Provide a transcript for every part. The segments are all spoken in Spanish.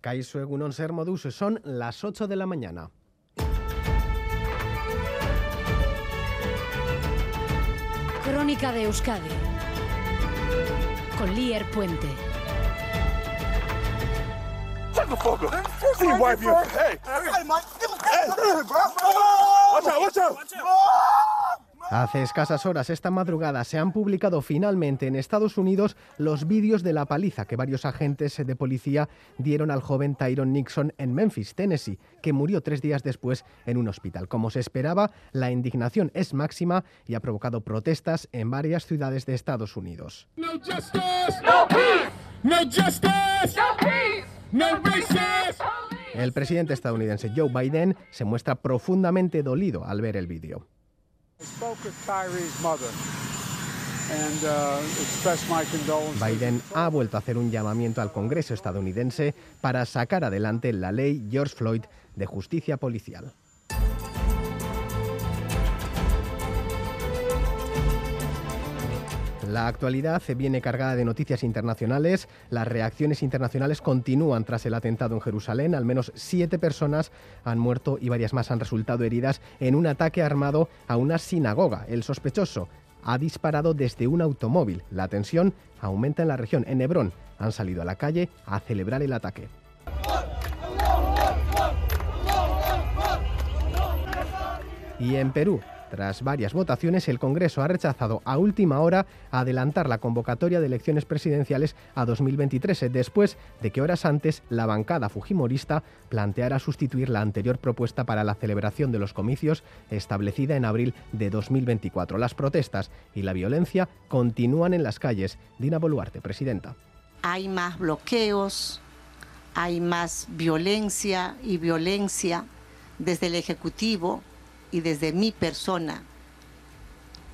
Kaiso Egunon Ser Modus, son las 8 de la mañana. Crónica de Euskadi con Lier Puente. Hace escasas horas esta madrugada se han publicado finalmente en Estados Unidos los vídeos de la paliza que varios agentes de policía dieron al joven Tyron Nixon en Memphis, Tennessee, que murió tres días después en un hospital. Como se esperaba, la indignación es máxima y ha provocado protestas en varias ciudades de Estados Unidos. El presidente estadounidense Joe Biden se muestra profundamente dolido al ver el vídeo. Biden ha vuelto a hacer un llamamiento al Congreso estadounidense para sacar adelante la ley George Floyd de justicia policial. La actualidad viene cargada de noticias internacionales. Las reacciones internacionales continúan tras el atentado en Jerusalén. Al menos siete personas han muerto y varias más han resultado heridas en un ataque armado a una sinagoga. El sospechoso ha disparado desde un automóvil. La tensión aumenta en la región. En Hebrón han salido a la calle a celebrar el ataque. Y en Perú, tras varias votaciones, el Congreso ha rechazado a última hora adelantar la convocatoria de elecciones presidenciales a 2023, después de que horas antes la bancada fujimorista planteara sustituir la anterior propuesta para la celebración de los comicios establecida en abril de 2024. Las protestas y la violencia continúan en las calles. Dina Boluarte, presidenta. Hay más bloqueos, hay más violencia y violencia desde el Ejecutivo y desde mi persona,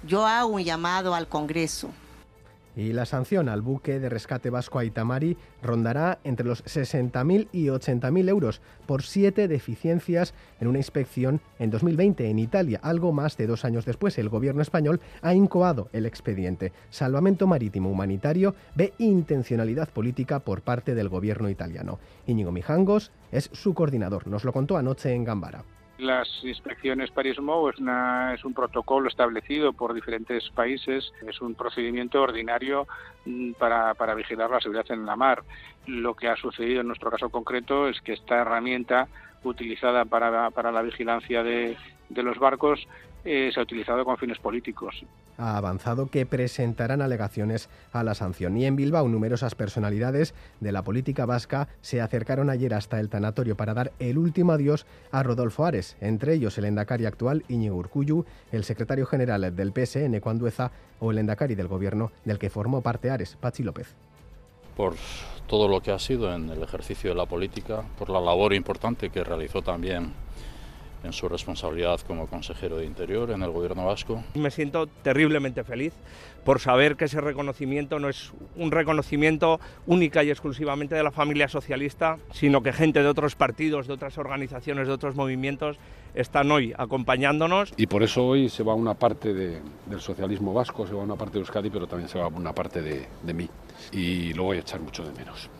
yo hago un llamado al Congreso. Y la sanción al buque de rescate vasco Aitamari rondará entre los 60.000 y 80.000 euros por siete deficiencias en una inspección en 2020 en Italia. Algo más de dos años después, el gobierno español ha incoado el expediente. Salvamento Marítimo Humanitario ve intencionalidad política por parte del gobierno italiano. Íñigo Mijangos es su coordinador. Nos lo contó anoche en Gambara. Las inspecciones Paris-Mou es, es un protocolo establecido por diferentes países, es un procedimiento ordinario mm, para, para vigilar la seguridad en la mar. Lo que ha sucedido en nuestro caso concreto es que esta herramienta utilizada para, para la vigilancia de, de los barcos eh, se ha utilizado con fines políticos. Ha avanzado que presentarán alegaciones a la sanción. Y en Bilbao, numerosas personalidades de la política vasca se acercaron ayer hasta el tanatorio para dar el último adiós a Rodolfo Ares, entre ellos el endacari actual Iñigo Urcuyu, el secretario general del PSN Cuandueza o el endacari del gobierno del que formó parte Ares, Pachi López. Por todo lo que ha sido en el ejercicio de la política, por la labor importante que realizó también en su responsabilidad como consejero de Interior en el Gobierno vasco. Me siento terriblemente feliz por saber que ese reconocimiento no es un reconocimiento única y exclusivamente de la familia socialista, sino que gente de otros partidos, de otras organizaciones, de otros movimientos están hoy acompañándonos. Y por eso hoy se va una parte de, del socialismo vasco, se va una parte de Euskadi, pero también se va una parte de, de mí. Y lo voy a echar mucho de menos.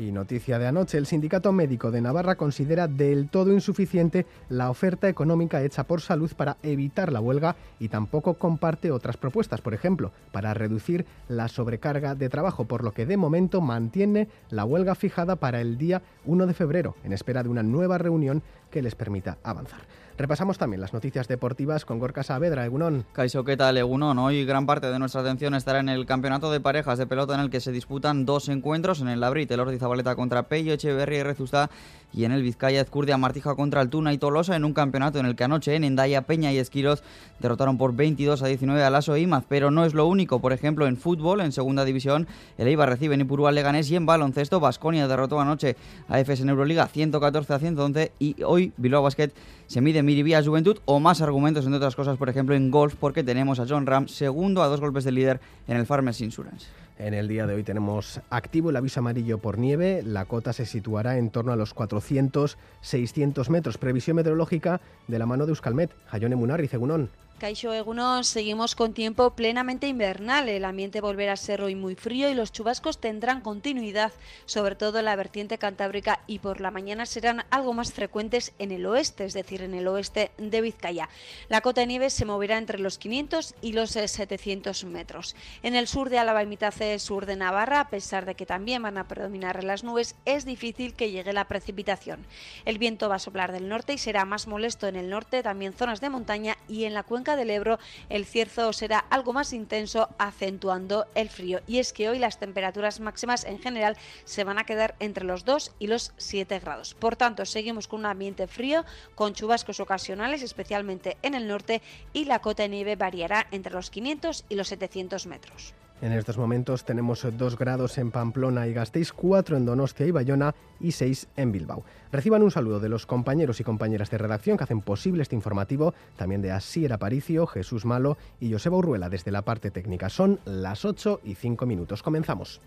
Y noticia de anoche, el Sindicato Médico de Navarra considera del todo insuficiente la oferta económica hecha por salud para evitar la huelga y tampoco comparte otras propuestas, por ejemplo, para reducir la sobrecarga de trabajo, por lo que de momento mantiene la huelga fijada para el día 1 de febrero, en espera de una nueva reunión que les permita avanzar. Repasamos también las noticias deportivas con Gorka Saavedra, Egunon. Caiso, ¿qué tal, Egunon? Hoy gran parte de nuestra atención estará en el campeonato de parejas de pelota en el que se disputan dos encuentros, en el Labrit, el Ordi Zabaleta contra Pello, Echeverría y Rezusta, y en el Vizcaya Ezcurdia Martija contra Altuna y Tolosa, en un campeonato en el que anoche en Endaya, Peña y Esquiroz derrotaron por 22 a 19 a Lasso Imaz, pero no es lo único. Por ejemplo, en fútbol, en segunda división, el Eibar recibe en Ipurúa Leganés y en baloncesto, Basconia derrotó anoche a EFES en Euroliga 114 a 111 y hoy Bilbao Basket se mide Miribía Juventud o más argumentos, entre otras cosas, por ejemplo, en golf, porque tenemos a John Ram segundo a dos golpes de líder en el Farmers Insurance. En el día de hoy tenemos activo el aviso amarillo por nieve. La cota se situará en torno a los 400-600 metros. Previsión meteorológica de la mano de Euskalmet. Jayone Munarri, Cegunón. Caixo Eguno, seguimos con tiempo plenamente invernal. El ambiente volverá a ser hoy muy frío y los chubascos tendrán continuidad, sobre todo en la vertiente cantábrica y por la mañana serán algo más frecuentes en el oeste, es decir, en el oeste de Vizcaya. La cota de nieve se moverá entre los 500 y los 700 eh, metros. En el sur de Álava y mitad sur de Navarra, a pesar de que también van a predominar las nubes, es difícil que llegue la precipitación. El viento va a soplar del norte y será más molesto en el norte, también zonas de montaña y en la del Ebro el cierzo será algo más intenso, acentuando el frío. Y es que hoy las temperaturas máximas en general se van a quedar entre los 2 y los 7 grados. Por tanto, seguimos con un ambiente frío, con chubascos ocasionales, especialmente en el norte, y la cota de nieve variará entre los 500 y los 700 metros. En estos momentos tenemos 2 grados en Pamplona y Gasteiz, 4 en Donostia y Bayona y 6 en Bilbao. Reciban un saludo de los compañeros y compañeras de redacción que hacen posible este informativo, también de Asier Aparicio, Jesús Malo y Joseba Urruela desde la parte técnica. Son las 8 y 5 minutos. Comenzamos.